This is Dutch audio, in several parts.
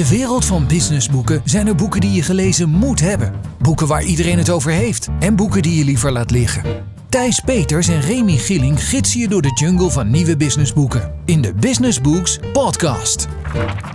de wereld van businessboeken zijn er boeken die je gelezen moet hebben. Boeken waar iedereen het over heeft. En boeken die je liever laat liggen. Thijs Peters en Remy Gilling gidsen je door de jungle van nieuwe businessboeken. In de Business Books Podcast.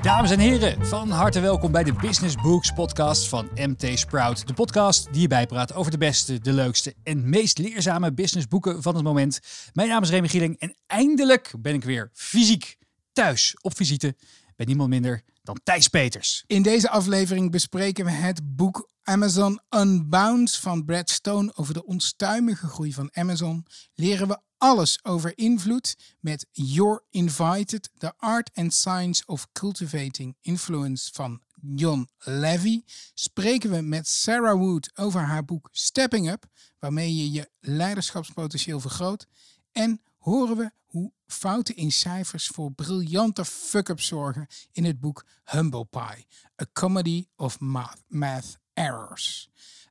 Dames en heren, van harte welkom bij de Business Books podcast van MT Sprout. De podcast die je bijpraat over de beste, de leukste en meest leerzame businessboeken van het moment. Mijn naam is Remy Gieling en eindelijk ben ik weer fysiek thuis op visite bij niemand minder dan Thijs Peters. In deze aflevering bespreken we het boek Amazon Unbound van Brad Stone over de onstuimige groei van Amazon. Leren we alles over invloed met You're Invited, The Art and Science of Cultivating Influence van John Levy. Spreken we met Sarah Wood over haar boek Stepping Up, waarmee je je leiderschapspotentieel vergroot. En horen we hoe fouten in cijfers voor briljante fuck-ups zorgen in het boek Humble Pie, A Comedy of Math, math Errors.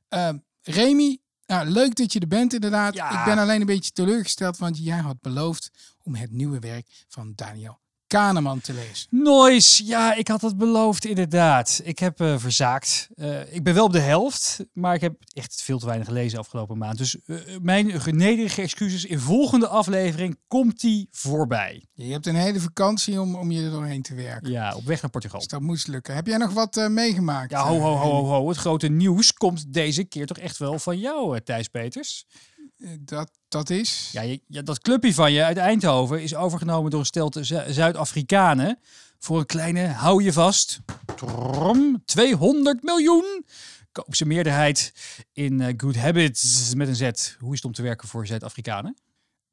Uh, Remy, nou, leuk dat je er bent inderdaad. Ja. Ik ben alleen een beetje teleurgesteld, want jij had beloofd om het nieuwe werk van Daniel Kahneman te lezen. Noise, ja, ik had het beloofd inderdaad. Ik heb uh, verzaakt. Uh, ik ben wel op de helft, maar ik heb echt veel te weinig gelezen afgelopen maand. Dus uh, mijn nederige excuses. In volgende aflevering komt die voorbij. Je hebt een hele vakantie om, om je er doorheen te werken. Ja, op weg naar Portugal. Dus dat moest lukken. Heb jij nog wat meegemaakt? Ja, ho, ho, ho, ho, ho. Het grote nieuws komt deze keer toch echt wel van jou, Thijs Peters. Dat, dat is? Ja, je, ja, dat clubje van je uit Eindhoven is overgenomen door een stel Zuid-Afrikanen. Voor een kleine, hou je vast, trom, 200 miljoen. Koop ze meerderheid in uh, Good Habits met een Z. Hoe is het om te werken voor Zuid-Afrikanen?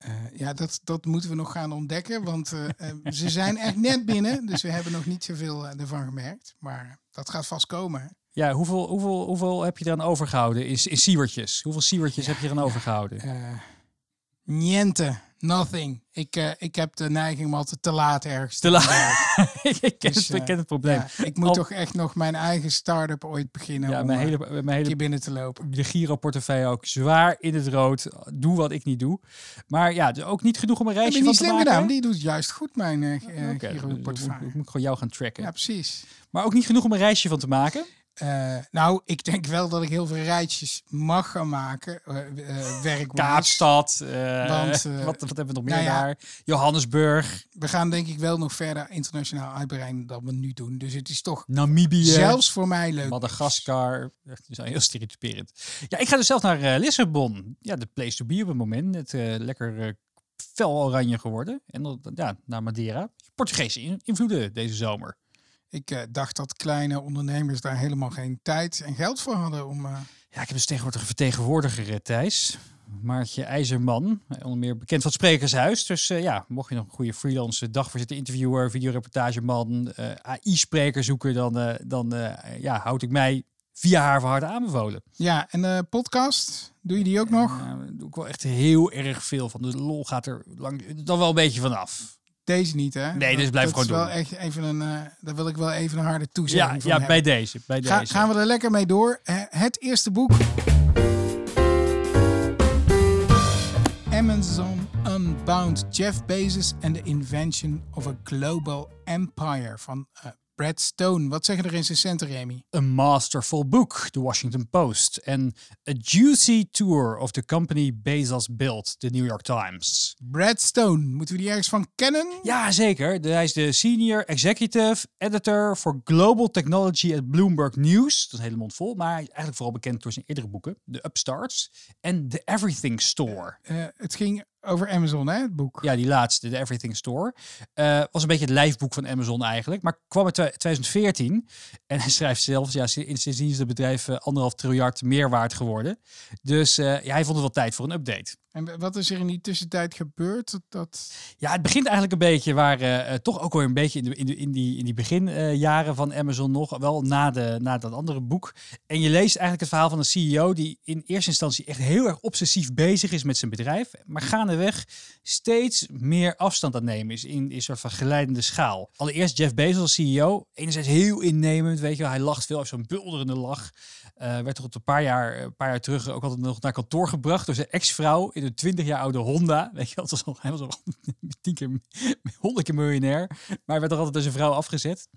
Uh, ja, dat, dat moeten we nog gaan ontdekken, want uh, ze zijn echt net binnen. Dus we hebben nog niet zoveel ervan gemerkt. Maar dat gaat vast komen. Ja, hoeveel, hoeveel, hoeveel heb je dan overgehouden in, in siewertjes? Hoeveel siewertjes ja, heb je dan overgehouden? Uh, niente, nothing. Ik, uh, ik heb de neiging om altijd te laat ergens te laat. ik, ken dus, het, ik ken het probleem. Ja, ik moet Al... toch echt nog mijn eigen start-up ooit beginnen ja, om mijn hele, mijn hele, binnen te lopen. De Giro-portefeuille ook zwaar in het rood. Doe wat ik niet doe. Maar ja, dus ook niet genoeg om een reisje van te maken. gedaan. Die doet juist goed, mijn uh, okay, Giro-portefeuille. Ik moet gewoon jou gaan tracken. Ja, precies. Maar ook niet genoeg om een reisje van te maken. Uh, nou, ik denk wel dat ik heel veel rijtjes mag gaan maken. Uh. Kaapstad. Want, wat, wat hebben we nog meer nou ja, daar? Johannesburg. We gaan denk ik wel nog verder internationaal uitbreiden dan we nu doen. Dus het is toch Namibië. Zelfs voor mij leuk. Madagaskar. Dat is heel stereotyperend. Ja, ik ga dus zelf naar Lissabon. Ja, de place to be op het moment. Het lekker fel oranje geworden. En ja, naar Madeira. Portugese invloeden deze zomer. Ik uh, dacht dat kleine ondernemers daar helemaal geen tijd en geld voor hadden om. Uh... Ja, ik heb dus tegenwoordig een vertegenwoordiger, Thijs. Maartje IJzerman, onder meer bekend van het Sprekershuis. Dus uh, ja, mocht je nog een goede freelance dagvoorzitter, interviewer, videoreportageman, AI-spreker zoeken, dan, dan ja, houd ik mij via haar van harte aanbevolen. Ja, en de podcast, doe je die ook nog? Ja, doe ik wel echt heel erg veel van. De lol gaat er lang, dan wel een beetje vanaf. Deze niet, hè? Nee, dus blijf dat gewoon is wel doen. Echt even een, uh, daar wil ik wel even een harde toezegging ja, ja, bij deze. Bij Ga, deze. Gaan we er lekker mee door. Het eerste boek. Amazon Unbound. Jeff Bezos and the Invention of a Global Empire van uh, Brad Stone. Wat zeggen de recensenten, Remy? A masterful book, The Washington Post. En a juicy tour of the company Bezos built, The New York Times. Brad Stone, moeten we die ergens van kennen? Ja, zeker. Hij is de senior executive editor for global technology at Bloomberg News. Dat is een hele mond vol, maar hij is eigenlijk vooral bekend door zijn eerdere boeken. The Upstarts en The Everything Store. Uh, het ging over Amazon, hè, het boek. Ja, die laatste, de Everything Store. Uh, was een beetje het lijfboek van Amazon eigenlijk. Maar kwam in 2014. En hij schrijft zelfs, ja, sindsdien is het bedrijf uh, anderhalf triljard meer waard geworden. Dus uh, ja, hij vond het wel tijd voor een update. En wat is er in die tussentijd gebeurd? Dat... Ja, het begint eigenlijk een beetje waar, uh, toch ook weer een beetje in, in, in die, in die beginjaren van Amazon nog, wel na, de, na dat andere boek. En je leest eigenlijk het verhaal van een CEO die in eerste instantie echt heel erg obsessief bezig is met zijn bedrijf, maar gaandeweg steeds meer afstand aan nemen is in, een soort van geleidende schaal. Allereerst Jeff Bezos CEO, enerzijds heel innemend, weet je wel, hij lacht veel, zo'n bulderende lach. Uh, werd toch een paar jaar, een paar jaar terug ook altijd nog naar kantoor gebracht door zijn ex-vrouw in een 20 jaar oude Honda. Weet je, dat was al, hij was al tien keer, honderd keer miljonair. Maar werd toch altijd door zijn vrouw afgezet.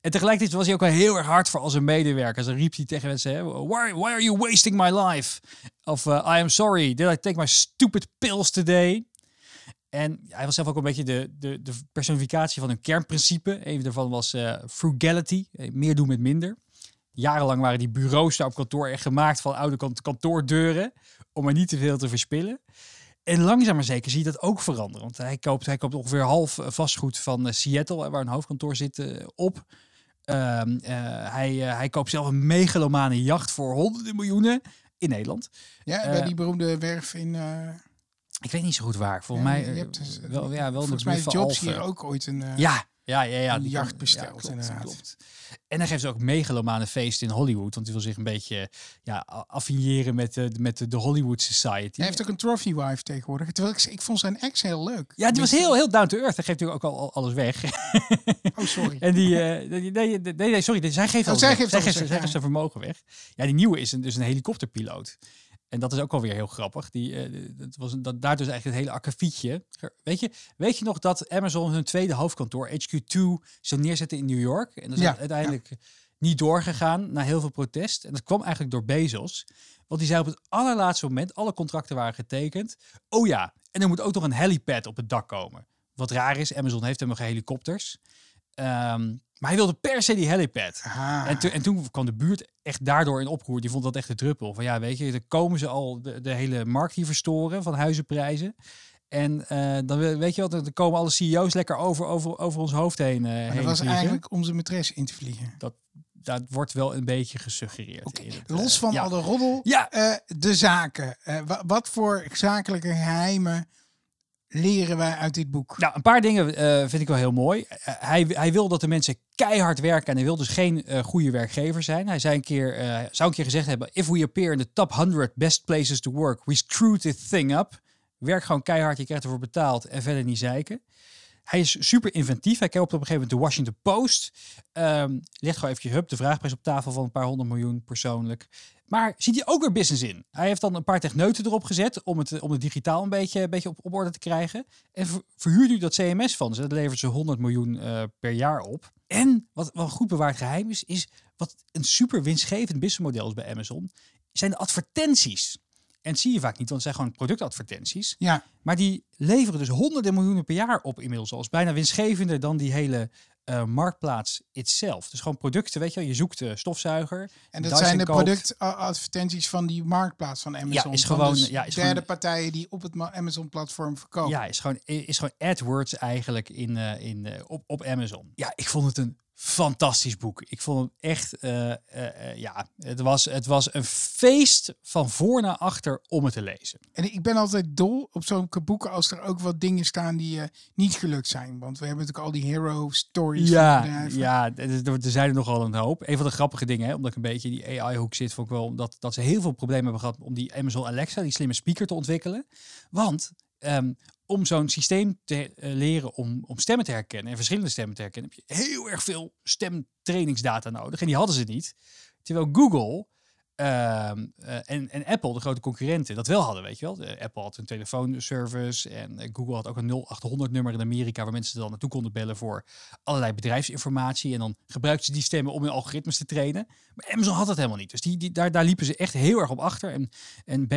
En tegelijkertijd was hij ook wel heel erg hard voor al zijn medewerkers. Dan riep hij tegen mensen, why, why are you wasting my life? Of uh, I am sorry, did I take my stupid pills today? En hij was zelf ook een beetje de, de, de personificatie van een kernprincipe. Een daarvan was uh, frugality, eh, meer doen met minder. Jarenlang waren die bureaus daar op kantoor echt gemaakt van oude kantoordeuren. Om er niet te veel te verspillen. En langzaam maar zeker zie je dat ook veranderen. Want hij koopt, hij koopt ongeveer half vastgoed van Seattle, waar een hoofdkantoor zit, op. Um, hij, hij koopt zelf een megalomane jacht voor honderden miljoenen in Nederland. Ja, bij die beroemde werf in... Ik weet niet zo goed waar. Volgens mij je hebt wel, ja, wel volgens mij Jobs hier ook ooit een, ja, ja, ja, ja, een jacht besteld. Ja, klopt, inderdaad. Klopt. En dan geeft ze ook megalomane feest in Hollywood. Want hij wil zich een beetje ja, affiniëren met de, met de, Hollywood Society. Hij heeft ook een trophy wife tegenwoordig. Terwijl ik, ik vond zijn ex heel leuk. Ja, die was heel, heel down to earth. Hij geeft natuurlijk ook al alles weg. Oh, sorry. en die, uh, nee, nee, nee, sorry. Zij geeft, oh, zij geeft, zij geeft, zij geeft zijn vermogen weg. Ja, die nieuwe is een, dus een helikopterpiloot. En dat is ook alweer heel grappig. Die, uh, dat was, dat, daar dus eigenlijk het hele akkefietje. Weet je, weet je nog dat Amazon hun tweede hoofdkantoor, HQ2, zou neerzetten in New York? En dat is Ja, uiteindelijk niet doorgegaan na heel veel protest. En dat kwam eigenlijk door Bezos. Want die zei op het allerlaatste moment, alle contracten waren getekend. Oh ja, en er moet ook nog een helipad op het dak komen. Wat raar is, Amazon heeft helemaal geen helikopters. Ehm, maar hij wilde per se die helipad. Ah. En, to- en toen kwam de buurt echt daardoor in oproer. Die vond dat echt de druppel. Van ja, weet je, dan komen ze al de, de hele markt hier verstoren van huizenprijzen. En eh, dan we- weet je wat, dan komen alle CEO's lekker over, over, over ons hoofd heen. heen dat was vliegen. eigenlijk om zijn maîtresse in te vliegen. Dat, dat wordt wel een beetje gesuggereerd. Het, Los van ja. al de roddel, Ja. eh, de zaken. Wa- wat voor zakelijke geheimen leren wij uit dit boek? Nou, een paar dingen eh, vind ik wel heel mooi. Eh, hij, hij wil dat de mensen keihard werken en hij wil dus geen eh, goede werkgever zijn. Hij zei een keer, zou een keer gezegd hebben: If we appear in the top 100 best places to work, we screw this thing up. Werk gewoon keihard, je krijgt ervoor betaald en verder niet zeiken. Hij is super inventief. Hij koopt op een gegeven moment de Washington Post. Ehm legt gewoon eventjes hup, de vraagprijs op tafel van een paar honderd miljoen persoonlijk. Maar ziet hij ook weer business in? Hij heeft dan een paar techneuten erop gezet om het, om het digitaal een beetje, een beetje op, op orde te krijgen. En ver- verhuurt u dat CMS van ze. Dat levert ze 100 miljoen eh, per jaar op. En wat wel goed bewaard geheim is, is wat een super winstgevend businessmodel is bij Amazon, zijn de advertenties. En zie je vaak niet, want het zijn gewoon productadvertenties. Ja, Maar die leveren dus honderden miljoenen per jaar op inmiddels al. Is bijna winstgevender dan die hele eh, marktplaats itself. Dus gewoon producten, weet je wel. Je zoekt de stofzuiger. en dat Dyson zijn de koopt- productadvertenties van die marktplaats van Amazon. is Van gewoon- dus ja, is derde gewoon- partijen die op het ma- Amazon-platform verkopen. Ja, is gewoon, is gewoon AdWords eigenlijk in, eh, in, eh, op, op Amazon. Ja, ik vond het een fantastisch boek. Ik vond het echt, eh, eh, eh, ja, het was, het was een feest van voor naar achter om het te lezen. En ik ben altijd dol op zo'n boeken als er ook wat dingen staan die eh, niet gelukt zijn. Want we hebben natuurlijk al die hero stories Ja, ja, er er- zijn er nogal een hoop. Een van de grappige dingen, hè, omdat ik een beetje in die AI-hoek zit, vond ik wel dat, dat ze heel veel problemen hebben gehad om die Amazon Alexa, die slimme speaker, te ontwikkelen. Want ehm, om zo'n systeem te eh, leren om, om stemmen te herkennen en verschillende stemmen te herkennen, heb je heel erg veel stemtrainingsdata nodig. En die hadden ze niet. Terwijl Google ehm, eh, en, en Apple, de grote concurrenten, dat wel hadden, weet je wel. Apple had een telefoonservice en eh, Google had ook een 0800-nummer in Amerika waar mensen dan naartoe konden bellen voor allerlei bedrijfsinformatie. En dan gebruikten ze die stemmen om hun algoritmes te trainen. Maar Amazon had dat helemaal niet. Dus die, die, daar, daar liepen ze echt heel erg op achter. En, en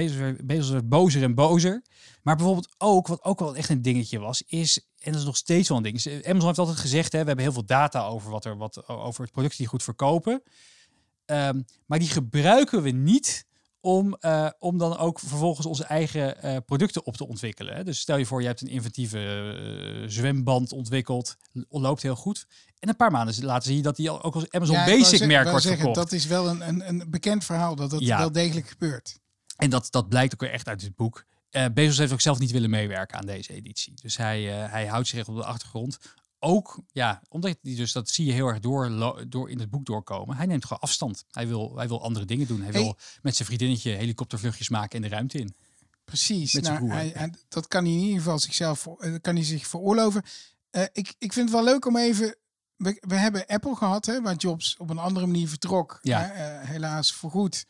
Bezos, bozer en bozer. Maar bijvoorbeeld ook, wat ook wel echt een dingetje was, is, en dat is nog steeds wel een ding. eh, Amazon heeft altijd gezegd, hè, we hebben heel veel data over, wat er, wat, over het product die goed verkopen. Ehm, maar die gebruiken we niet om, eh, om dan ook vervolgens onze eigen eh, producten op te ontwikkelen. Hè. Dus stel je voor, je hebt een inventieve eh, zwemband ontwikkeld, loopt heel goed. En een paar maanden later zie je dat die al- ook als Amazon Ja, Basic merk wordt zeggen, verkocht. Dat is wel een, een, een bekend verhaal dat dat Ja. wel degelijk gebeurt. En dat, dat blijkt ook weer echt uit dit boek. Bezos heeft ook zelf niet willen meewerken aan deze editie. Dus hij, hij houdt zich echt op de achtergrond. Ook, ja, omdat hij dus, dat zie je heel erg door, door in het boek doorkomen. Hij neemt gewoon afstand. Hij wil, hij wil andere dingen doen. Hij Hey. wil met zijn vriendinnetje helikoptervluchtjes maken in de ruimte in. Precies. Met Nou, hij, hij- dat kan hij in ieder geval zichzelf eh, kan hij zich veroorloven. Eh, ik, ik vind het wel leuk om even. We, we hebben Apple gehad, hè, waar Jobs op een andere manier vertrok. Ja. hè, eh, helaas voorgoed.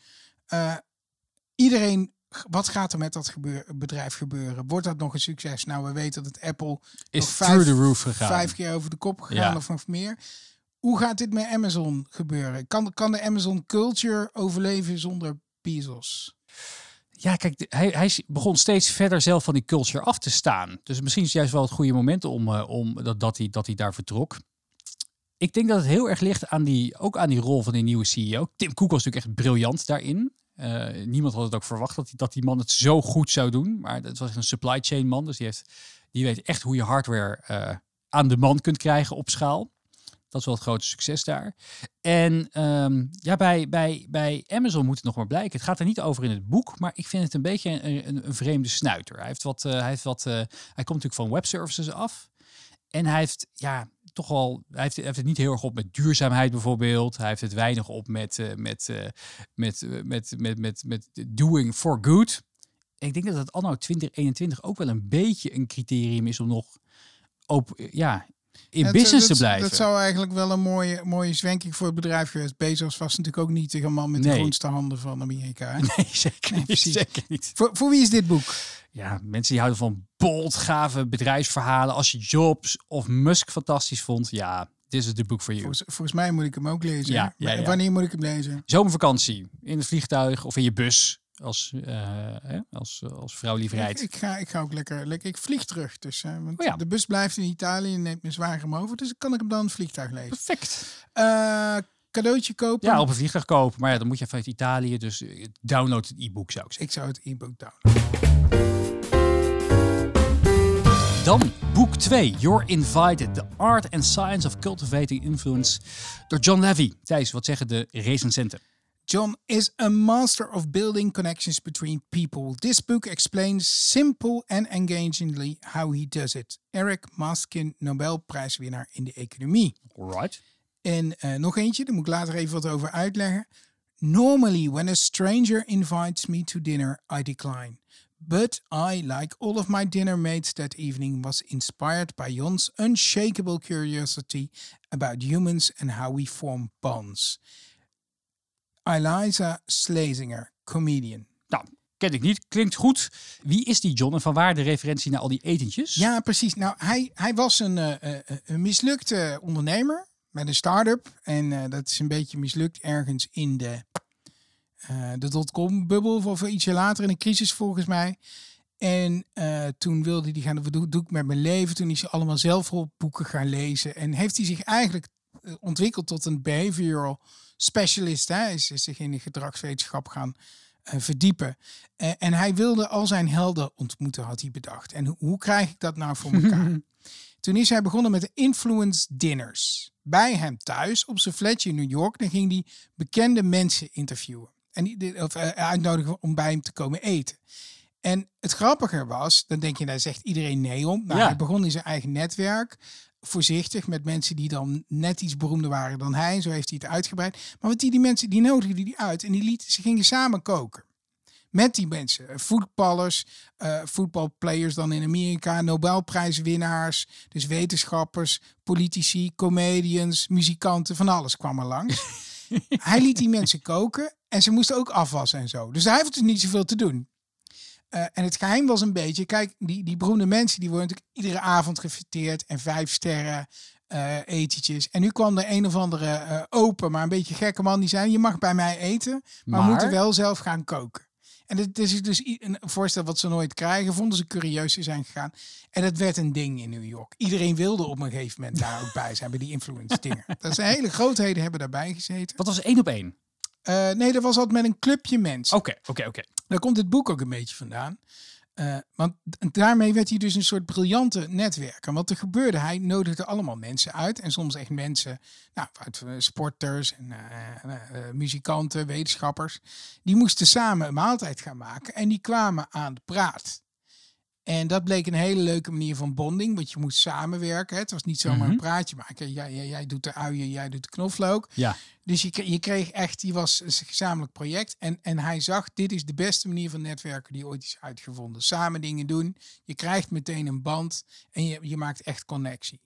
Iedereen wat gaat er met dat gebeur, bedrijf gebeuren? Wordt dat nog een succes? Nou, we weten dat Apple Is vijf, the roof gegaan. vijf keer over de kop gegaan Ja. of nog meer. Hoe gaat dit met Amazon gebeuren? Kan, kan de Amazon culture overleven zonder Bezos? Ja, kijk, hij, hij begon steeds verder zelf van die culture af te staan. Dus misschien is het juist wel het goede moment om, eh, om dat, dat, hij, dat hij daar vertrok. Ik denk dat het heel erg ligt aan die, ook aan die rol van die nieuwe CEO. Tim Cook was natuurlijk echt briljant daarin. Eh, niemand had het ook verwacht dat die, dat die man het zo goed zou doen. Maar het was een supply chain man. Dus die, heeft, die weet echt hoe je hardware eh, aan de man kunt krijgen op schaal. Dat is wel het grote succes daar. En ehm, ja, bij, bij, bij Amazon moet het nog maar blijken. Het gaat er niet over in het boek, maar ik vind het een beetje een, een, vreemde snuiter. Hij, heeft wat, eh, hij, heeft wat, hij komt natuurlijk van webservices af. En hij heeft ja, toch wel, hij heeft, hij heeft het niet heel erg op met duurzaamheid bijvoorbeeld. Hij heeft het weinig op met, eh, met, eh, met, eh, met, met, met, met doing for good. Ik denk dat het anno 2021 ook wel een beetje een criterium is om nog op, ja, in Het- business dat, te blijven. Dat zou eigenlijk wel een mooie, mooie zwenking voor het bedrijf geweest. Bezos was natuurlijk ook niet de man met de Nee. groenste handen van Amerika. hè? Nee, zeker niet. zeker niet. Voor, voor wie is dit boek? Ja, mensen die houden van bold, gave bedrijfsverhalen. Als je Jobs of Musk fantastisch vond, ja, dit is het boek voor je. Volgens, volgens mij moet ik hem ook lezen. Ja, hè? ja, ja. Wanneer moet ik hem lezen? Zomervakantie, in het vliegtuig of in je bus. Als, eh, hè, als, als vrouw liever Ik, ik, ga, ik ga ook lekker, lekker. Ik vlieg terug. Dus, hè, want Oh ja. de bus blijft in Italië en neemt me zwaar hem over. Dus kan ik hem dan het vliegtuig lezen. Perfect. Eh, cadeautje kopen. Ja, op een vliegtuig kopen. Maar ja, dan moet je vanuit Italië. Dus eh, download het e-book zou ik zeggen. Ik zou het e-book downloaden. Dan boek 2. You're Invited. The Art and Science of Cultivating Influence. Door John Levy. Thijs, wat zeggen de recensenten? John is a master of building connections between people. This book explains simple and engagingly how he does it. Eric Maskin, Nobelprijswinnaar in de economie. Alright. En eh, nog eentje, daar moet ik later even wat over uitleggen. Normally, when a stranger invites me to dinner, I decline. But I, like all of my dinner mates that evening, was inspired by Jon's unshakable curiosity about humans and how we form bonds. Eliza Slezinger, comedian. Nou, ken ik niet. Klinkt goed. Wie is die John en van waar de referentie naar al die etentjes? Ja, precies. Nou, hij, hij was een, eh, eh, een mislukte ondernemer met een start-up. En eh, dat is een beetje mislukt ergens in de, eh de dotcom-bubbel of ietsje later in een crisis volgens mij. En eh, toen wilde hij gaan, wat doe, doe ik met mijn leven? Toen is hij allemaal zelfhulpboeken gaan lezen. En heeft hij zich eigenlijk eh, ontwikkeld tot een behavioral specialist. Hè? Hij is is zich in de gedragswetenschap gaan eh, verdiepen. Eh, en hij wilde al zijn helden ontmoeten, had hij bedacht. En ho- hoe krijg ik dat nou voor elkaar? Toen is hij begonnen met de influence dinners. Bij hem thuis op zijn flatje in New York. Dan ging hij bekende mensen interviewen. En die- die- of, eh, uitnodigen om bij hem te komen eten. En het grappige was, dan denk je, daar zegt iedereen nee om. Nou, Ja. hij begon in zijn eigen netwerk. Voorzichtig met mensen die dan net iets beroemder waren dan hij. Zo heeft hij het uitgebreid. Maar wat die, die mensen, die nodigden die uit. En die lieten, ze gingen samen koken. Met die mensen. Eh, Voetballers, eh voetbalplayers dan in Amerika. Nobelprijswinnaars. Dus wetenschappers, politici, comedians, muzikanten. Van alles kwam er langs. hij liet die mensen koken. En ze moesten ook afwassen en zo. Dus hij heeft dus niet zoveel te doen. Eh, en het geheim was een beetje, kijk, die, die beroemde mensen die worden natuurlijk iedere avond gefeteerd en vijf sterren etentjes. En nu kwam er een of andere eh, open, maar een beetje gekke man die zei, je mag bij mij eten, maar, we Maar? moeten wel zelf gaan koken. En dit is dus een voorstel wat ze nooit krijgen, vonden ze curieus te zijn gegaan. En het werd een ding in New York. Iedereen wilde op een gegeven moment daar ook bij zijn, bij die influence dingen. Dat zijn hele grootheden hebben daarbij gezeten. Wat was één op één? Nee, dat was altijd met een clubje mensen. Oké, oké, oké. Daar komt het boek ook een beetje vandaan. Eh, want daarmee werd hij dus een soort briljante netwerker. Wat er gebeurde, hij nodigde allemaal mensen uit. En soms echt mensen, nou, eh, sporters en eh, muzikanten, wetenschappers. Die moesten samen een maaltijd gaan maken. En die kwamen aan de praat. En dat bleek een hele leuke manier van bonding. Want je moest samenwerken. Het was niet zomaar Mhm. een praatje maken. Jij, jij, jij doet de uien, jij doet de knoflook. Ja. Dus je, je kreeg echt, die was een gezamenlijk project. En, en hij zag, dit is de beste manier van netwerken die ooit is uitgevonden. Samen dingen doen. Je krijgt meteen een band en je, je maakt echt connectie.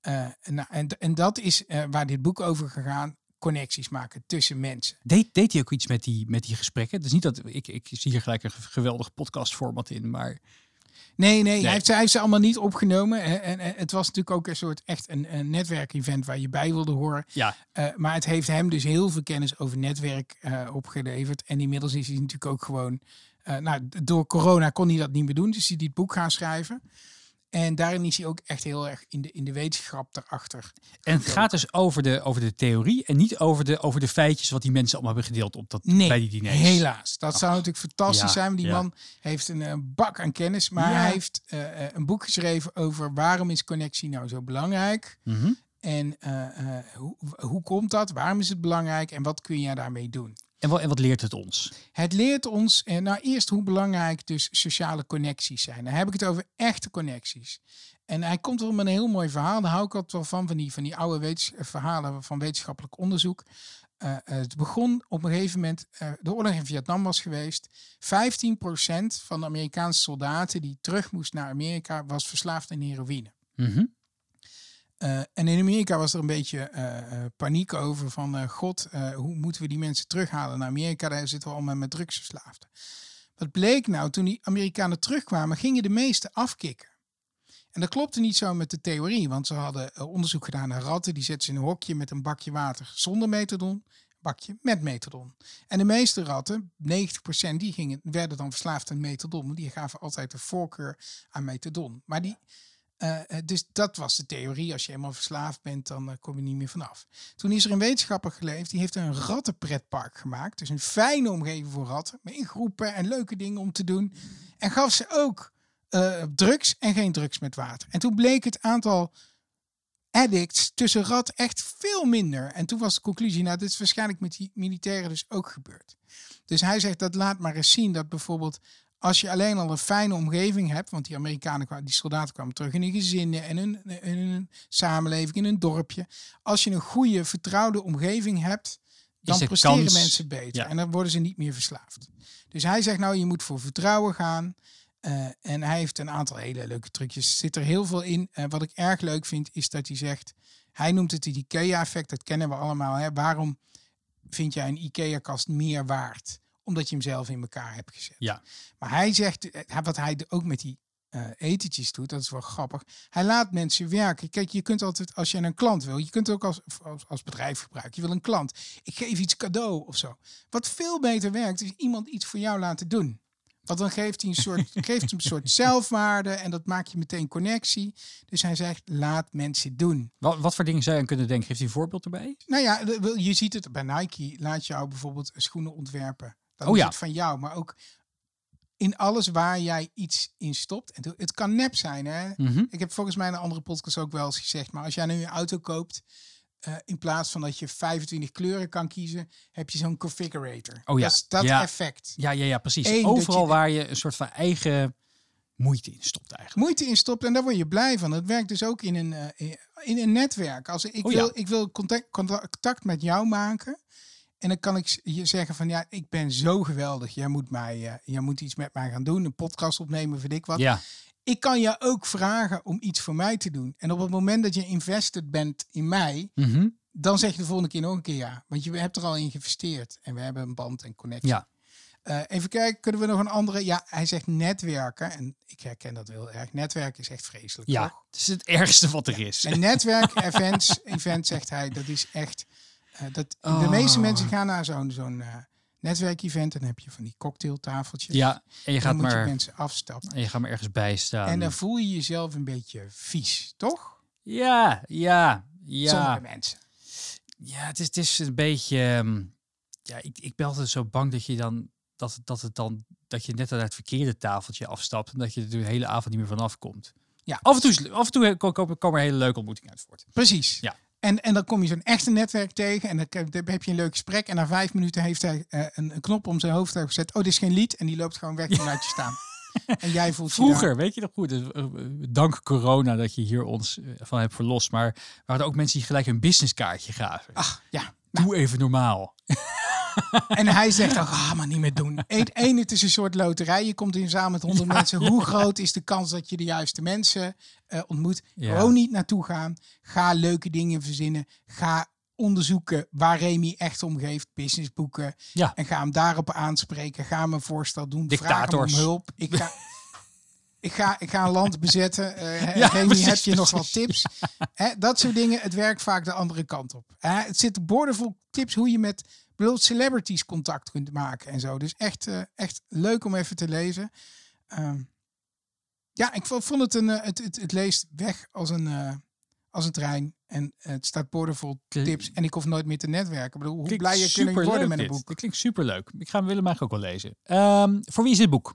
Eh, en, nou, en, en dat is eh, waar dit boek over gegaan. connecties maken tussen mensen. Deed, deed hij ook iets met die, met die gesprekken? Dus niet dat ik, ik zie hier gelijk een geweldig podcastformat in, maar Nee, nee, Hij, heeft, hij heeft ze allemaal niet opgenomen. En, en, het was natuurlijk ook een soort echt een, een netwerkevent waar je bij wilde horen. Ja. Uh, maar het heeft hem dus heel veel kennis over netwerk uh, opgeleverd. En inmiddels is hij natuurlijk ook gewoon. Uh, nou, door corona kon hij dat niet meer doen. Dus hij dit boek gaan schrijven. En daarin is hij ook echt heel erg in de, in de wetenschap erachter. En het gaat dus over de, over de theorie en niet over de, over de feitjes wat die mensen allemaal hebben gedeeld op dat, nee, bij die diners. helaas. Dat zou natuurlijk fantastisch Ja, zijn. Die ja. man heeft een eh, bak aan kennis. Maar Ja. hij heeft eh, eh, een boek geschreven over waarom is connectie nou zo belangrijk. Mhm. En hoe, hoe komt dat? Waarom is het belangrijk? En wat kun je daarmee doen? En, wat, en wat leert het ons? Het leert ons, eh, nou eerst hoe belangrijk dus sociale connecties zijn. Dan heb ik het over echte connecties. En hij komt wel met een heel mooi verhaal. Daar hou ik altijd wel van, van die, van die oude wetens- eh, verhalen van wetenschappelijk onderzoek. Eh, eh, het begon op een gegeven moment, eh, de oorlog in Vietnam was geweest. 15% van de Amerikaanse soldaten die terug moest naar Amerika was verslaafd aan heroïne. Mhm. Eh, en in Amerika was er een beetje eh, eh, paniek over van god, hoe moeten we die mensen terughalen naar Amerika? Daar zitten we allemaal met drugsverslaafden. Wat bleek nou, toen die Amerikanen terugkwamen, gingen de meesten afkicken. En dat klopte niet zo met de theorie, want ze hadden onderzoek gedaan naar ratten. Die zetten ze in een hokje met een bakje water zonder methadon, een bakje met methadon. En de meeste ratten, 90%, die gingen, werden dan verslaafd aan methadon. Die gaven altijd de voorkeur aan methadon. Maar die, eh, dus dat was de theorie. Als je eenmaal verslaafd bent, dan eh, kom je niet meer vanaf. Toen is er een wetenschapper geleefd, die heeft een rattenpretpark gemaakt. Dus een fijne omgeving voor ratten, met groepen en leuke dingen om te doen. En gaf ze ook eh, drugs en geen drugs met water. En toen bleek het aantal addicts tussen rat echt veel minder. En toen was de conclusie, nou, dit is waarschijnlijk met die militairen dus ook gebeurd. Dus hij zegt, dat laat maar eens zien dat bijvoorbeeld als je alleen al een fijne omgeving hebt, want die Amerikanen, die soldaten kwamen terug in hun gezinnen en hun, in hun samenleving, in hun dorpje. Als je een goede, vertrouwde omgeving hebt, dan presteren kans- mensen beter ja. en dan worden ze niet meer verslaafd. Dus hij zegt nou, je moet voor vertrouwen gaan. Eh, en hij heeft een aantal hele leuke trucjes. Er zit er heel veel in. Eh, wat ik erg leuk vind, is dat hij zegt... Hij noemt het het IKEA-effect, dat kennen we allemaal. Hè? Waarom vind jij een IKEA-kast meer waard? Omdat je hem zelf in elkaar hebt gezet. Ja. Maar hij zegt, eh, wat hij ook met die eh etentjes doet, dat is wel grappig. Hij laat mensen werken. Kijk, je kunt altijd, als je een klant wil, je kunt het ook als, als, als bedrijf gebruiken. Je wil een klant. Ik geef iets cadeau of zo. Wat veel beter werkt, is iemand iets voor jou laten doen. Want dan geeft hij een soort, geeft hem een soort zelfwaarde en dat maakt je meteen connectie. Dus hij zegt, laat mensen doen. Wat, wat voor dingen zou je aan kunnen denken? Geeft hij een voorbeeld erbij? Nou ja, je ziet het bij Nike. Laat jou bijvoorbeeld schoenen ontwerpen. Dan Oh is ja. het van jou, maar ook in alles waar jij iets in stopt. En het kan nep zijn, hè? Mhm. Ik heb volgens mij in een andere podcast ook wel eens gezegd, maar als jij nu een auto koopt, eh, in plaats van dat je 25 kleuren kan kiezen, heb je zo'n configurator. Oh ja, Dat, is dat ja. effect. Ja, ja, ja, precies. Eén, Overal je- waar je een soort van eigen moeite in stopt eigenlijk. Moeite in stopt en daar word je blij van. Dat werkt dus ook in een, eh, in een netwerk. Als ik, Oh ja. wil, ik wil contact, contact met jou maken. En dan kan ik je zeggen van ja, ik ben zo geweldig. Jij moet, mij, eh, jij moet iets met mij gaan doen. Een podcast opnemen, weet ik wat. Ja, Ik kan je ook vragen om iets voor mij te doen. En op het moment dat je invested bent in mij, Mhm. dan zeg je de volgende keer nog een keer ja. Want je hebt er al in geïnvesteerd. En we hebben een band en connectie. ja. Eh, even kijken, kunnen we nog een andere? Ja, hij zegt netwerken. En ik herken dat wel erg. Netwerken is echt vreselijk, ja. toch? Het is het ergste wat er is. En netwerk events, event zegt hij, dat is echt. Eh, dat, De Oh. meeste mensen gaan naar zo'n zo'n eh, netwerkevent. En dan heb je van die cocktailtafeltjes. Ja, en je dan gaat moet je maar, mensen afstappen. en je gaat maar ergens bij staan. En dan voel je jezelf een beetje vies, toch? Ja, ja, ja. Sommige mensen. Ja, het is, het is een beetje. ehm, ja, ik, ik ben altijd zo bang dat je dan. Dat, dat het dan. Dat je net aan het verkeerde tafeltje afstapt. En dat je er de hele avond niet meer vanaf komt. Ja. Af en toe, is- af en toe ko- komen, komen er hele leuke ontmoetingen uit voort. Precies. Ja. En, en dan kom je zo'n echte netwerk tegen en dan heb je een leuk gesprek. En na vijf minuten heeft hij eh, een, een knop om zijn hoofd gezet. Oh, dit is geen lied. En die loopt gewoon weg en laat je staan. En jij voelt Vroeger, weet je nog goed, dus, eh, eh, dank corona dat je hier ons van hebt verlost. Maar waren er ook mensen die gelijk een businesskaartje gaven. Ach, ja. Doe even normaal. En hij zegt ook, ah, maar niet meer doen. Eén, één, het is een soort loterij. Je komt in zaal met honderd mensen. Hoe groot is de kans dat je de juiste mensen eh, ontmoet? Ja. Gewoon niet naartoe gaan. Ga leuke dingen verzinnen. Ga onderzoeken waar Remy echt om geeft. Businessboeken. Ja. En ga hem daarop aanspreken. Ga hem een voorstel doen. Vraag hem om hulp. Ik ga, ik ga, ik ga een land bezetten. Ja, Remy, precies, heb je nog wat tips? Dat soort dingen. Het werkt vaak de andere kant op. Het zit boordevol tips hoe je met bijvoorbeeld celebrities contact kunt maken en zo. Dus echt, eh, echt leuk om even te lezen. Ehm, ja, ik vo- vond het een. eh, het, het, het leest weg als een, eh, als een trein. En het staat boordevol tips. En ik hoef nooit meer te netwerken. Ik bedoel, hoe Klinkt blij je superleuk worden met een boek. Dit klinkt superleuk. Ik ga hem willen eigenlijk ook wel lezen. Ehm, voor wie is dit boek?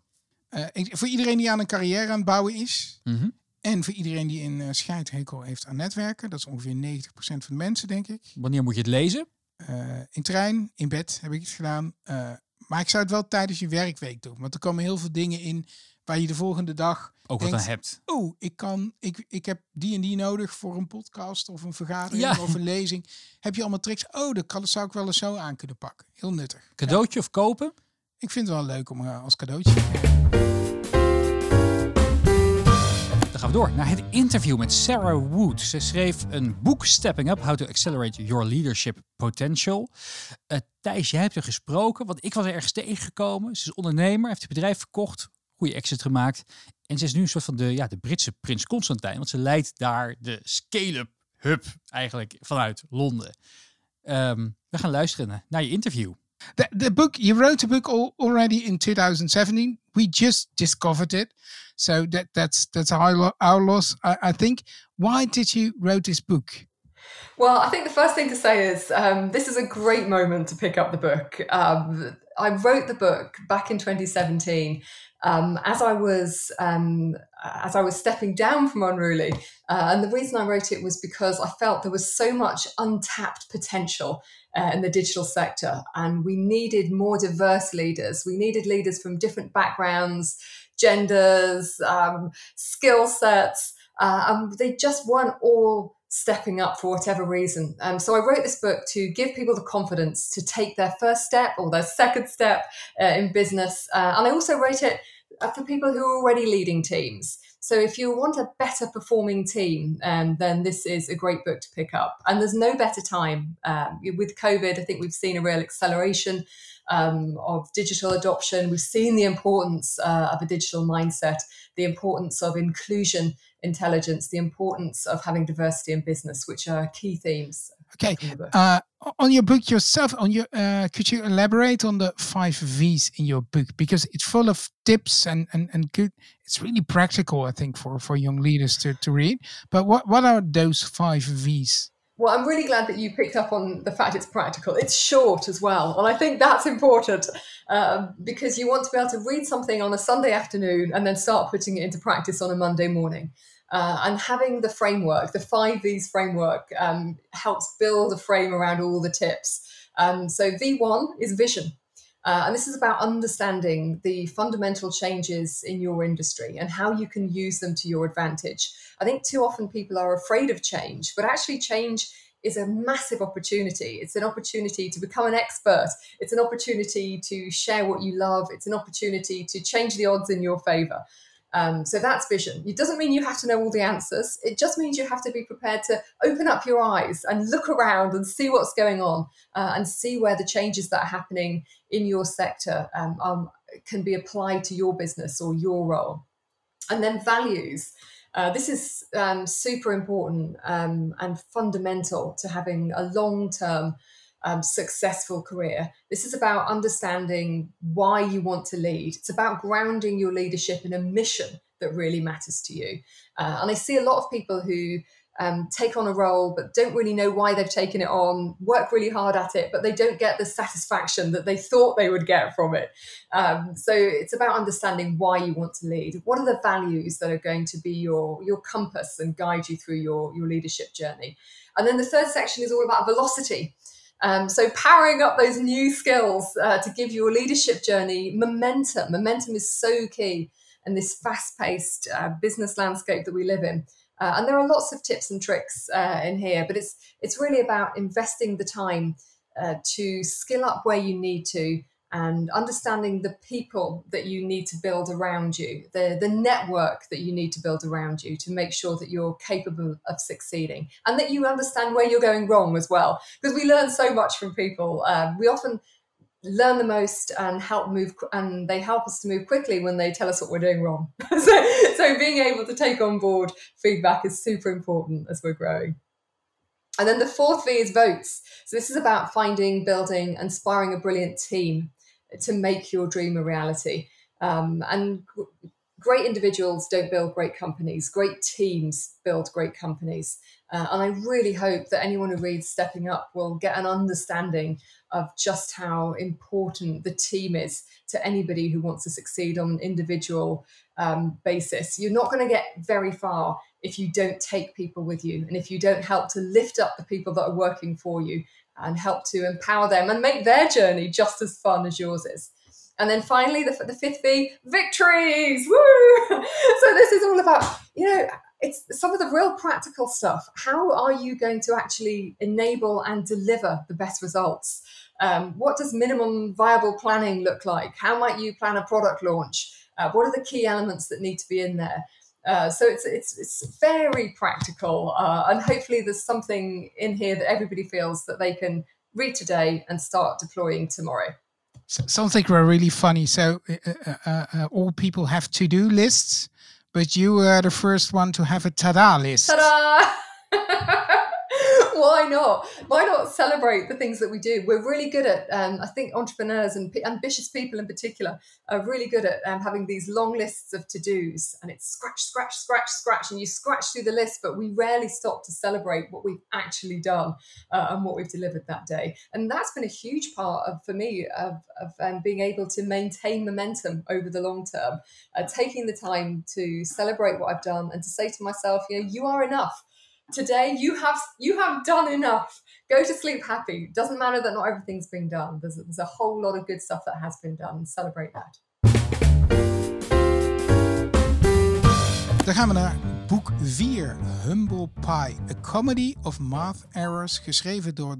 Ik- voor iedereen die aan een carrière aan het bouwen is. Mhm. En voor iedereen die een eh, scheidhekel heeft aan netwerken. Dat is ongeveer 90% van de mensen, denk ik. Wanneer moet je het lezen? Eh, in trein, in bed heb ik het gedaan. Eh, maar ik zou het wel tijdens je werkweek doen. Want er komen heel veel dingen in waar je de volgende dag Ook wat denkt, aan hebt. oh, ik, kan, ik, ik heb die en die nodig voor een podcast of een vergadering Ja. of een lezing. Heb je allemaal tricks? Oh, dat, kan, dat zou ik wel eens zo aan kunnen pakken. Heel nuttig. Cadeautje of kopen? Ik vind het wel leuk om eh, als cadeautje door naar het interview met Sarah Wood. Ze schreef een boek Stepping Up, How to Accelerate Your Leadership Potential. Eh, Thijs, jij hebt er gesproken, want ik was er ergens tegengekomen. Ze is ondernemer, heeft het bedrijf verkocht, goede exit gemaakt. En ze is nu een soort van de, ja, de Britse prins Constantijn, want ze leidt daar de scale-up hub eigenlijk vanuit Londen. Ehm, we gaan luisteren naar je interview. The, the book, you wrote a book al, already in 2017. We just discovered it. So that, that's, that's our, our loss, I, I think. Why did you wrote this book? Well, I think the first thing to say is um, this is a great moment to pick up the book. Um, I wrote the book back in 2017 um, as I was um, as I was stepping down from Unruly, uh, and the reason I wrote it was because I felt there was so much untapped potential uh, in the digital sector, and we needed more diverse leaders. We needed leaders from different backgrounds, genders, um, skill sets, uh, and they just weren't all stepping up for whatever reason. Um, so I wrote this book to give people the confidence to take their first step or their second step uh, in business. Uh, and I also wrote it uh, for people who are already leading teams. So if you want a better performing team, um, then this is a great book to pick up. And there's no better time. Um, with COVID, I think we've seen a real acceleration um, of digital adoption. We've seen the importance uh, of a digital mindset, the importance of inclusion intelligence, the importance of having diversity in business, which are key themes. Okay. in the book. Uh, on your book yourself, on your, uh, could you elaborate on the five V's in your book? Because it's full of tips and, and, and good. It's really practical, I think, for, for young leaders to, to read. But what, what are those five V's? Well, I'm really glad that you picked up on the fact it's practical. It's short as well. And I think that's important um, because you want to be able to read something on a Sunday afternoon and then start putting it into practice on a Monday morning. Uh, and having the framework, the five V's framework, um, helps build a frame around all the tips. Um, so, V1 is vision. Uh, and this is about understanding the fundamental changes in your industry and how you can use them to your advantage. I think too often people are afraid of change, but actually, change is a massive opportunity. It's an opportunity to become an expert, it's an opportunity to share what you love, it's an opportunity to change the odds in your favor. Um, so that's vision. It doesn't mean you have to know all the answers. It just means you have to be prepared to open up your eyes and look around and see what's going on uh, and see where the changes that are happening in your sector um, um, can be applied to your business or your role. And then values. Uh, this is um, super important um, and fundamental to having a long term um, successful career. This is about understanding why you want to lead. It's about grounding your leadership in a mission that really matters to you. Uh, and I see a lot of people who um, take on a role but don't really know why they've taken it on, work really hard at it, but they don't get the satisfaction that they thought they would get from it. Um, so it's about understanding why you want to lead. What are the values that are going to be your, your compass and guide you through your, your leadership journey? And then the third section is all about velocity. Um, so powering up those new skills uh, to give your leadership journey momentum. Momentum is so key in this fast-paced uh, business landscape that we live in. Uh, and there are lots of tips and tricks uh, in here, but it's it's really about investing the time uh, to skill up where you need to and understanding the people that you need to build around you, the, the network that you need to build around you to make sure that you're capable of succeeding and that you understand where you're going wrong as well. Because we learn so much from people. Um, we often learn the most and help move and they help us to move quickly when they tell us what we're doing wrong so, so being able to take on board feedback is super important as we're growing and then the fourth v is votes so this is about finding building inspiring a brilliant team to make your dream a reality. Um, and great individuals don't build great companies, great teams build great companies. Uh, and I really hope that anyone who reads Stepping Up will get an understanding of just how important the team is to anybody who wants to succeed on an individual um, basis. You're not going to get very far if you don't take people with you and if you don't help to lift up the people that are working for you and help to empower them and make their journey just as fun as yours is. And then finally, the, the fifth V, victories! Woo! so this is all about, you know, it's some of the real practical stuff. How are you going to actually enable and deliver the best results? Um, what does minimum viable planning look like? How might you plan a product launch? Uh, what are the key elements that need to be in there? Uh, so it's it's it's very practical, uh, and hopefully there's something in here that everybody feels that they can read today and start deploying tomorrow. Sounds like we're really funny. So uh, uh, uh, all people have to-do lists, but you were the first one to have a ta-da list. Ta-da! why not? Why not celebrate the things that we do? We're really good at, um, I think entrepreneurs and p- ambitious people in particular are really good at um, having these long lists of to dos and it's scratch, scratch, scratch, scratch, and you scratch through the list, but we rarely stop to celebrate what we've actually done uh, and what we've delivered that day. And that's been a huge part of, for me, of, of um, being able to maintain momentum over the long term, uh, taking the time to celebrate what I've done and to say to myself, you know, you are enough today you have you have done enough. Go to sleep happy. Doesn't matter that not everything's been done. There's, there's a whole lot of good stuff that has been done. Celebrate that. Dan gaan we naar boek 4, Humble Pie, A Comedy of Math Errors, geschreven door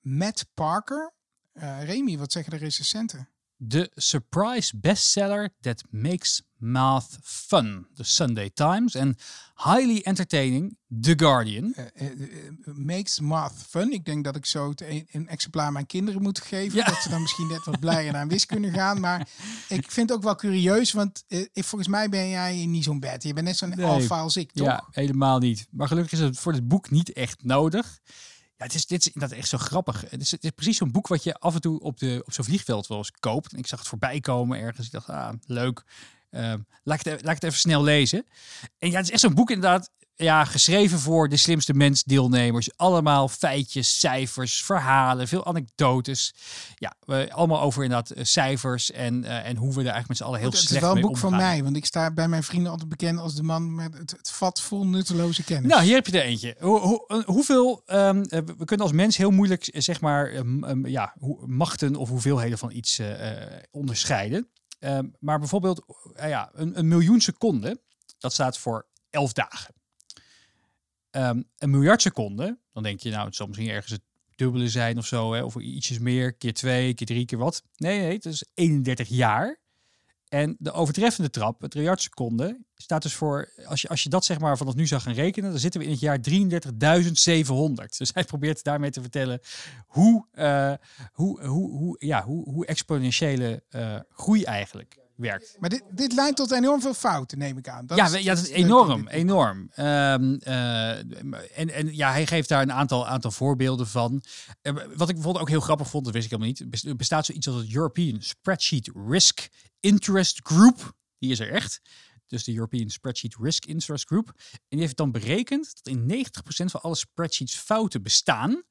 Matt Parker. Uh, Remy, wat zeggen de recensenten? De surprise bestseller that makes math fun. The Sunday Times. En highly entertaining, The Guardian. Uh, uh, makes math fun. Ik denk dat ik zo een, een exemplaar aan mijn kinderen moet geven. Ja. Dat ze dan misschien net wat blijer naar wiskunde gaan. Maar ik vind het ook wel curieus. Want uh, volgens mij ben jij niet zo'n bed. Je bent net zo'n nee. alfa als ik, toch? Ja, helemaal niet. Maar gelukkig is het voor het boek niet echt nodig. Ja, het is, dit is inderdaad echt zo grappig. Het is, het is precies zo'n boek wat je af en toe op, de, op zo'n vliegveld wel eens koopt. En ik zag het voorbij komen ergens. Ik dacht, ah, leuk. Uh, laat, ik het, laat ik het even snel lezen. En ja, het is echt zo'n boek inderdaad ja, geschreven voor de slimste mens deelnemers. Allemaal feitjes, cijfers, verhalen, veel anekdotes. Ja, we, allemaal over inderdaad uh, cijfers en, uh, en hoe we er eigenlijk met z'n allen heel slecht mee omgaan. Het is wel een boek van mij, want ik sta bij mijn vrienden altijd bekend als de man met het, het vat vol nutteloze kennis. Nou, hier heb je er eentje. Hoe, hoe, hoeveel, um, we kunnen als mens heel moeilijk, zeg maar, um, um, ja, hoe, machten of hoeveelheden van iets uh, onderscheiden. Maar bijvoorbeeld uh, ja, een, een, miljoen seconden, dat staat voor 11 dagen. Um, een miljard seconden, dan denk je nou, het zal misschien ergens het dubbele zijn of zo, hè, of ietsjes meer, keer twee, keer drie, keer wat. Nee, nee, het is 31 jaar. En de overtreffende trap, het miljard seconde, staat dus voor, als je, als je dat zeg maar vanaf nu zou gaan rekenen, dan zitten we in het jaar 33.700. Dus hij probeert daarmee te vertellen hoe, uh, hoe, hoe, hoe, ja, hoe, hoe exponentiële uh, groei eigenlijk werkt. Maar dit, dit leidt tot enorm veel fouten, neem ik aan. Dat ja, is, ja, dat is enorm, enorm. Um, uh, en, en ja, hij geeft daar een aantal, aantal voorbeelden van. Uh, wat ik bijvoorbeeld ook heel grappig vond, dat wist ik helemaal niet. Er bestaat zoiets als het European Spreadsheet Risk Interest Group. Die is er echt. Dus de European Spreadsheet Risk Interest Group. En die heeft dan berekend dat in 90% van alle spreadsheets fouten bestaan.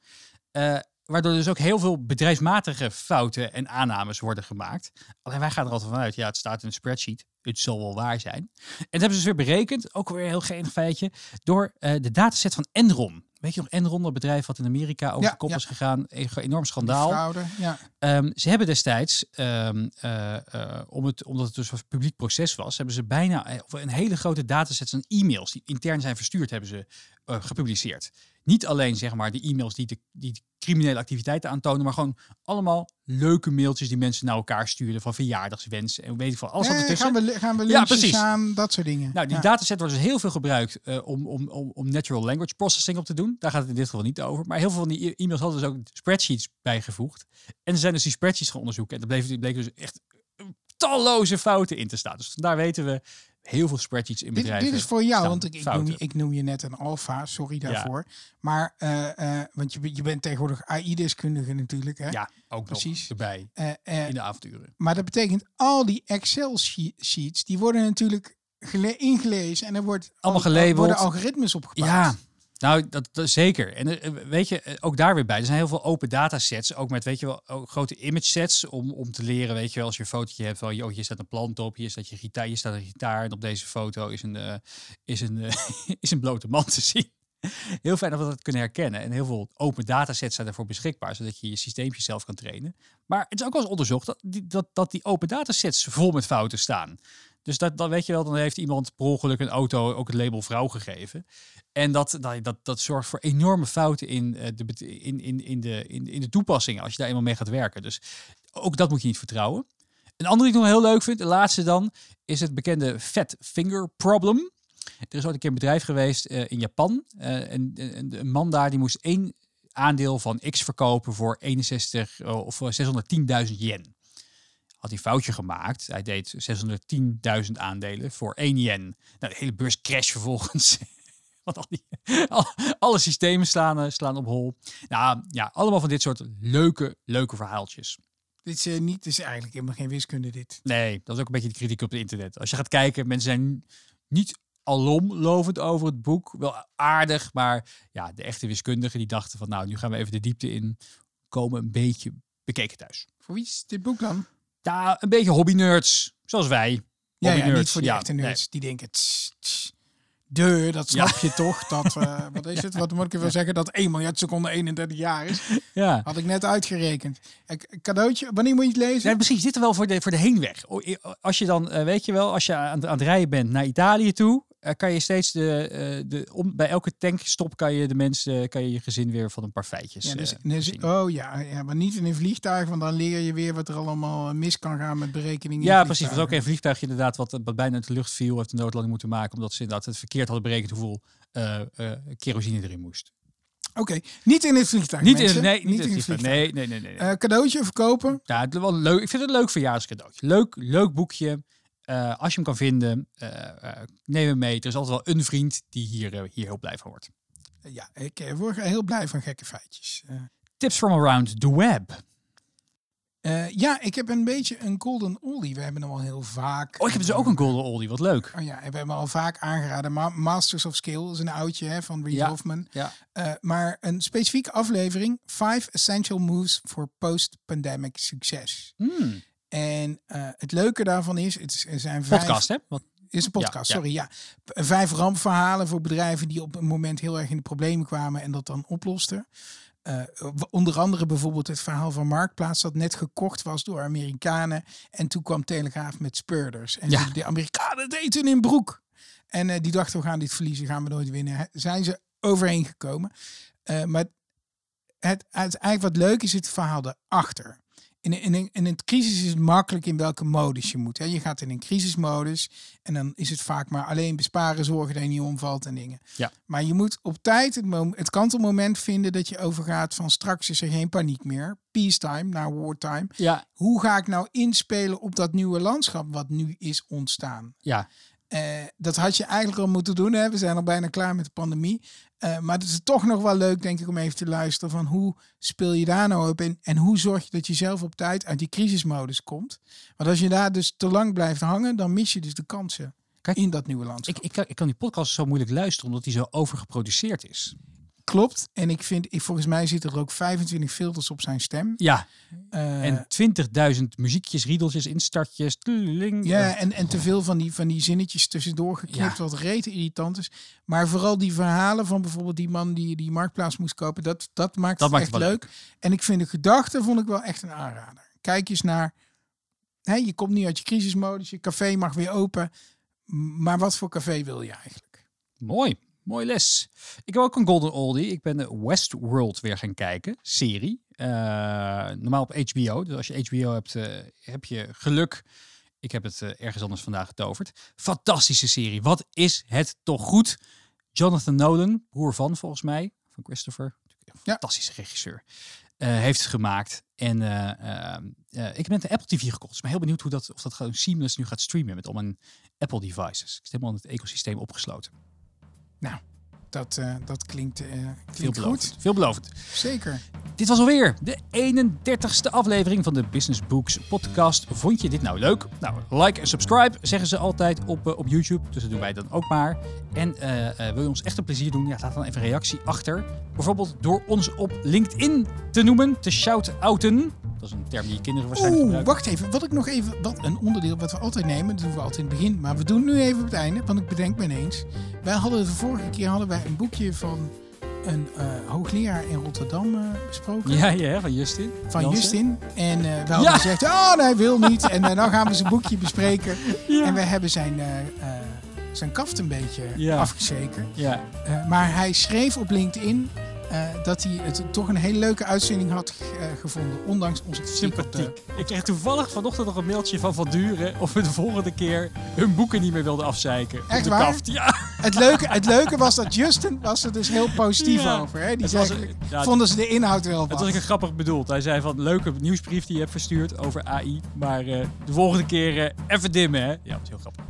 Uh, Waardoor dus ook heel veel bedrijfsmatige fouten en aannames worden gemaakt. Alleen wij gaan er altijd vanuit, ja, het staat in een spreadsheet. Het zal wel waar zijn. En dat hebben ze dus weer berekend, ook weer een heel genig feitje, door uh, de dataset van Enron. Weet je nog, Enron, dat bedrijf wat in Amerika over ja, de kop ja. is gegaan. Een enorm schandaal. Fraude, ja. Um, ze hebben destijds, um, uh, uh, om het, omdat het dus een publiek proces was, hebben ze bijna een hele grote dataset van e-mails die intern zijn verstuurd, hebben ze gepubliceerd. Niet alleen zeg maar de e-mails die de, die criminele activiteiten aantonen, maar gewoon allemaal leuke mailtjes die mensen naar elkaar sturen van verjaardagswensen en weet ik veel. Alles wat Nee, ertussen. gaan we, gaan we Ja, precies. samen, dat soort dingen. Nou, die Ja. dataset wordt dus heel veel gebruikt eh, om, om, om, om natural language processing op te doen. Daar gaat het in dit geval niet over. Maar heel veel van die e- e-mails hadden dus ook spreadsheets bijgevoegd. En ze zijn dus die spreadsheets gaan onderzoeken. En bleven, bleken dus echt talloze fouten in te staan. Dus daar weten we heel veel spreadsheets in Dit, bedrijven. dit is voor jou, want ik, ik, noem, je- ik noem je net een alfa, sorry daarvoor. Maar, eh, eh, want je, bent- je bent tegenwoordig AI-deskundige natuurlijk. Hè? Ja, ook Precies. nog erbij Eh, in de avonturen. maar dat betekent al die Excel-sheets, die worden natuurlijk gele- ingelezen en er wordt Allemaal al- gelabeld. worden algoritmes opgepakt. Ja, nou, dat, zeker. En eh, weet je, eh, ook daar weer bij. Er zijn heel veel open datasets, ook met, weet je wel, ook grote image sets om, om te leren, weet je wel, als je een fotootje hebt van, joh, hier staat een plant op, hier staat je gitaar, hier staat een gitaar en op deze foto is een, eh, is een, is een blote man te zien. Heel fijn dat we dat kunnen herkennen. En heel veel open datasets zijn daarvoor beschikbaar, zodat je je systeempje zelf kan trainen. Maar het is ook wel eens onderzocht dat die, dat, dat die open datasets vol met fouten staan. Dus dat, dan weet je wel, dan heeft iemand per ongeluk een auto ook het label vrouw gegeven. En dat, dat, dat, dat zorgt voor enorme fouten in, eh, de, in, in, in, de, in, in de toepassing als je daar eenmaal mee gaat werken. Dus ook dat moet je niet vertrouwen. Een andere die ik nog heel leuk vind, de laatste dan, is het bekende fat finger problem. Er is ooit een keer een bedrijf geweest eh, in Japan. eh, en, en een man daar die moest één aandeel van X verkopen voor 61 eh, of voor 610.000 yen. Had hij een foutje gemaakt. Hij deed 610.000 aandelen voor 1 yen. Nou, de hele beurs crash vervolgens. Want al die, al- alle systemen slaan, eh, slaan op hol. Nou ja, allemaal van dit soort leuke, leuke verhaaltjes. Dit is, eh, niet, dit is eigenlijk helemaal geen wiskunde dit. Nee, dat is ook een beetje de kritiek op het internet. Als je gaat kijken, mensen zijn niet alomlovend over het boek. Wel aardig, maar ja, de echte wiskundigen die dachten van nou, nu gaan we even de diepte in. Komen een beetje bekeken thuis. Voor wie is dit boek dan? Ja, een beetje hobby-nerds, zoals wij. Ja, ja, niet voor de ja, echte nee. nerds die denken... tss, tss, de, dat snap je toch? Dat, eh, wat is het? Wat moet ik even zeggen? Dat 1 miljard seconde 31 jaar is. Ja. Had ik net uitgerekend. Een cadeautje, wanneer moet je het lezen? Nee, precies. Dit er wel voor de, voor de heenweg. Als je dan, eh, weet je wel, als je aan, aan het rijden bent naar Italië toe, kan je steeds de, eh, de om, bij elke tankstop kan je de mensen, kan je je gezin weer van een paar feitjes. Ja, dus, eh, dus- oh ja, ja, maar niet in een vliegtuig, want dan leer je weer wat er allemaal eh, mis kan gaan met berekeningen. in Ja, precies. Er was ook een vliegtuig inderdaad wat, wat bijna uit de lucht viel, heeft een noodlanding moeten maken, omdat ze inderdaad het verkeerd hadden berekend hoeveel eh, eh, kerosine erin moest. Oké, niet in het vliegtuig. Niet in, nee, niet in het vliegtuig. vliegtuig. Nee, nee, nee. nee. Eh, cadeautje verkopen. ja, het wel leuk. Ik vind het een leuk verjaardagscadeautje. Leuk, leuk boekje. Eh, als je hem kan vinden, eh, eh, neem hem mee. Er is altijd wel een vriend die hier, hier heel blij van wordt. Ja, ik word heel blij van gekke feitjes. Tips from around the web. ja, ik heb een beetje een golden oldie. We hebben hem al heel vaak. Oh, ik heb dus ook een golden oldie. Wat leuk. Oh ja, we hebben hem al vaak aangeraden. Ma Masters of Skill is een oudje hè, van Reed Ja. Hoffman. Ja. Maar een specifieke aflevering. Five Essential Moves for Post-Pandemic Success. Hmm. En eh, het leuke daarvan is, het zijn vijf... Podcast, hè? Wat, is een podcast, Ja, sorry. Ja. P- Vijf rampverhalen voor bedrijven die op een moment heel erg in de problemen kwamen en dat dan oplosten. Eh, onder andere bijvoorbeeld het verhaal van Marktplaats dat net gekocht was door Amerikanen. En toen kwam Telegraaf met speurders. En Ja. de Amerikanen deden in broek. En eh, die dachten we gaan dit verliezen, gaan we nooit winnen. Zijn ze overheen gekomen. Eh, maar het, het, eigenlijk wat leuk is het verhaal daarachter. In, in, in, crisis is het makkelijk in welke modus je moet. Hè. Je gaat in een crisismodus en dan is het vaak maar alleen besparen, zorgen dat je niet omvalt en dingen. Ja. Maar je moet op tijd het, het kantelmoment vinden dat je overgaat van straks is er geen paniek meer. Peacetime naar wartime. ja, Hoe ga ik nou inspelen op dat nieuwe landschap wat nu is ontstaan? ja. Eh, dat had je eigenlijk al moeten doen. Hè? We zijn al bijna klaar met de pandemie. Eh, maar het is toch nog wel leuk, denk ik, om even te luisteren van hoe speel je daar nou op in en hoe zorg je dat je zelf op tijd uit die crisismodus komt. Want als je daar dus te lang blijft hangen, dan mis je dus de kansen Kijk, in dat nieuwe landschap. Ik, ik, ik kan die podcast zo moeilijk luisteren omdat die zo overgeproduceerd is. Klopt. En ik vind, ik, volgens mij zitten er ook 25 filters op zijn stem. Ja, Eh, en 20.000 muziekjes, riedeltjes, instartjes. tudeling. Ja, en, en te veel van die, van die zinnetjes tussendoor geknipt, Ja. wat rete irritant is. Maar vooral die verhalen van bijvoorbeeld die man die die marktplaats moest kopen, dat, dat maakt Dat het maakt echt het leuk. En ik vind de gedachte vond ik wel echt een aanrader. Kijk eens naar, hè, je komt nu uit je crisismodus, je café mag weer open. Maar wat voor café wil je eigenlijk? Mooi. Mooi les. Ik heb ook een golden oldie. Ik ben de Westworld weer gaan kijken. Serie. Uh, normaal op HBO. Dus als je HBO hebt, uh, heb je geluk. Ik heb het uh, ergens anders vandaag getoverd. Fantastische serie. Wat is het toch goed? Jonathan Nolan, broer van volgens mij, van Christopher. Fantastische regisseur. heeft het gemaakt. En ik ben de Apple TV gekocht. Dus ik ben heel benieuwd hoe dat, of dat gewoon seamless nu gaat streamen met al mijn Apple devices. Ik zit helemaal in het ecosysteem opgesloten. Nou, dat, uh, dat klinkt, uh, klinkt goed. Veelbelovend. Zeker. Dit was alweer de 31ste aflevering van de Business Books podcast. Vond je dit nou leuk? Nou, like en subscribe zeggen ze altijd op, uh, op YouTube. Dus dat doen wij dan ook maar. En wil je ons echt een plezier doen? Ja, laat dan even een reactie achter. Bijvoorbeeld door ons op LinkedIn te noemen, te shout-outen. Dat is een term die je kinderen waarschijnlijk Oeh, wacht even. Wat ik nog even... Wat een onderdeel wat we altijd nemen. Dat doen we altijd in het begin. Maar we doen nu even op het einde. Want ik bedenk me ineens. Wij hadden de vorige keer hadden wij een boekje van een uh, hoogleraar in Rotterdam uh, besproken. Ja, ja, van Justin. Van Janssen. Justin. En uh, we hadden ja. gezegd, oh nee, wil niet. en dan gaan we zijn boekje bespreken. Ja. En we hebben zijn, zijn kaft een beetje ja. afgezeken. Ja. maar hij schreef op LinkedIn uh, dat hij het toch een hele leuke uitzending had uh, gevonden, ondanks onze sympathiek. Ik kreeg toevallig vanochtend nog een mailtje van Van Duren of we de volgende keer hun boeken niet meer wilden afzeiken. Echt de waar? Kaft. Ja. Het, leuke, het leuke was dat Justin was er dus heel positief ja. over. Hè? Die zei, een, ja, vonden ze de inhoud wel Het was ik grappig bedoeld. Hij zei van, leuke nieuwsbrief die je hebt verstuurd over AI, maar uh, de volgende keer even dimmen. Hè? Ja, dat is heel grappig.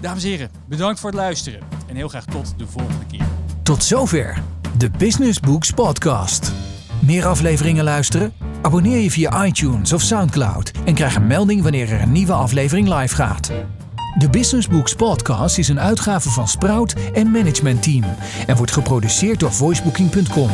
Dames en heren, bedankt voor het luisteren en heel graag tot de volgende keer. Tot zover de Business Books Podcast. Meer afleveringen luisteren? Abonneer je via iTunes of SoundCloud en krijg een melding wanneer er een nieuwe aflevering live gaat. De Business Books Podcast is een uitgave van Sprout en Management Team en wordt geproduceerd door voicebooking.com.